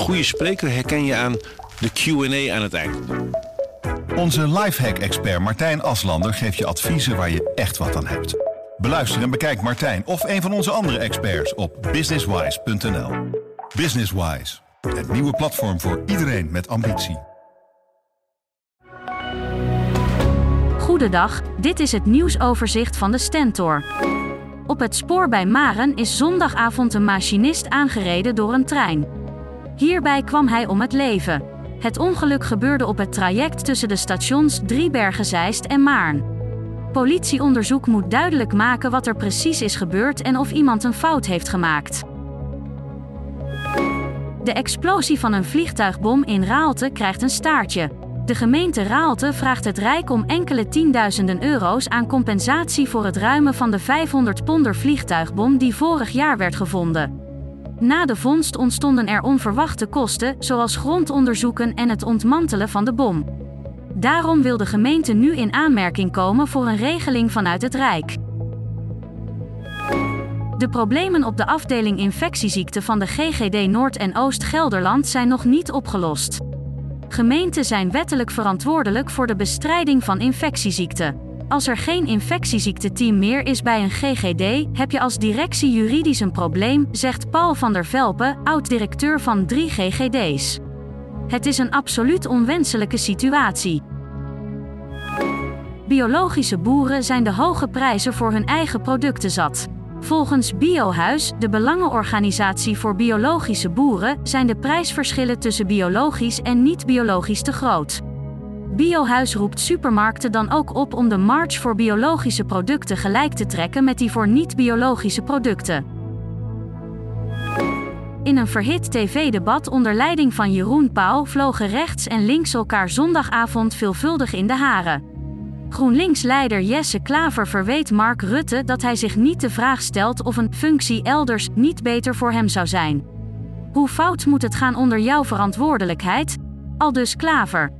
goede spreker herken je aan de Q&A aan het eind. Onze lifehack-expert Martijn Aslander geeft je adviezen waar je echt wat aan hebt. Beluister en bekijk Martijn of een van onze andere experts op businesswise.nl. Businesswise, het nieuwe platform voor iedereen met ambitie. Goedendag, dit is het nieuwsoverzicht van de Stentor. Op het spoor bij Maren is zondagavond een machinist aangereden door een trein. Hierbij kwam hij om het leven. Het ongeluk gebeurde op het traject tussen de stations Driebergen-Zeist en Maarn. Politieonderzoek moet duidelijk maken wat er precies is gebeurd en of iemand een fout heeft gemaakt. De explosie van een vliegtuigbom in Raalte krijgt een staartje. De gemeente Raalte vraagt het Rijk om enkele tienduizenden euro's aan compensatie voor het ruimen van de 500 ponder vliegtuigbom die vorig jaar werd gevonden. Na de vondst ontstonden er onverwachte kosten, zoals grondonderzoeken en het ontmantelen van de bom. Daarom wil de gemeente nu in aanmerking komen voor een regeling vanuit het Rijk. De problemen op de afdeling infectieziekten van de GGD Noord- en Oost-Gelderland zijn nog niet opgelost. Gemeenten zijn wettelijk verantwoordelijk voor de bestrijding van infectieziekten. Als er geen infectieziekteteam meer is bij een GGD, heb je als directie juridisch een probleem, zegt Paul van der Velpen, oud-directeur van drie GGD's. Het is een absoluut onwenselijke situatie. Biologische boeren zijn de hoge prijzen voor hun eigen producten zat. Volgens Biohuis, de belangenorganisatie voor biologische boeren, zijn de prijsverschillen tussen biologisch en niet-biologisch te groot. Biohuis roept supermarkten dan ook op om de marge voor biologische producten gelijk te trekken met die voor niet-biologische producten. In een verhit tv-debat onder leiding van Jeroen Pauw vlogen rechts en links elkaar zondagavond veelvuldig in de haren. GroenLinks-leider Jesse Klaver verweet Mark Rutte dat hij zich niet de vraag stelt of een functie elders niet beter voor hem zou zijn. Hoe fout moet het gaan onder jouw verantwoordelijkheid? Aldus Klaver.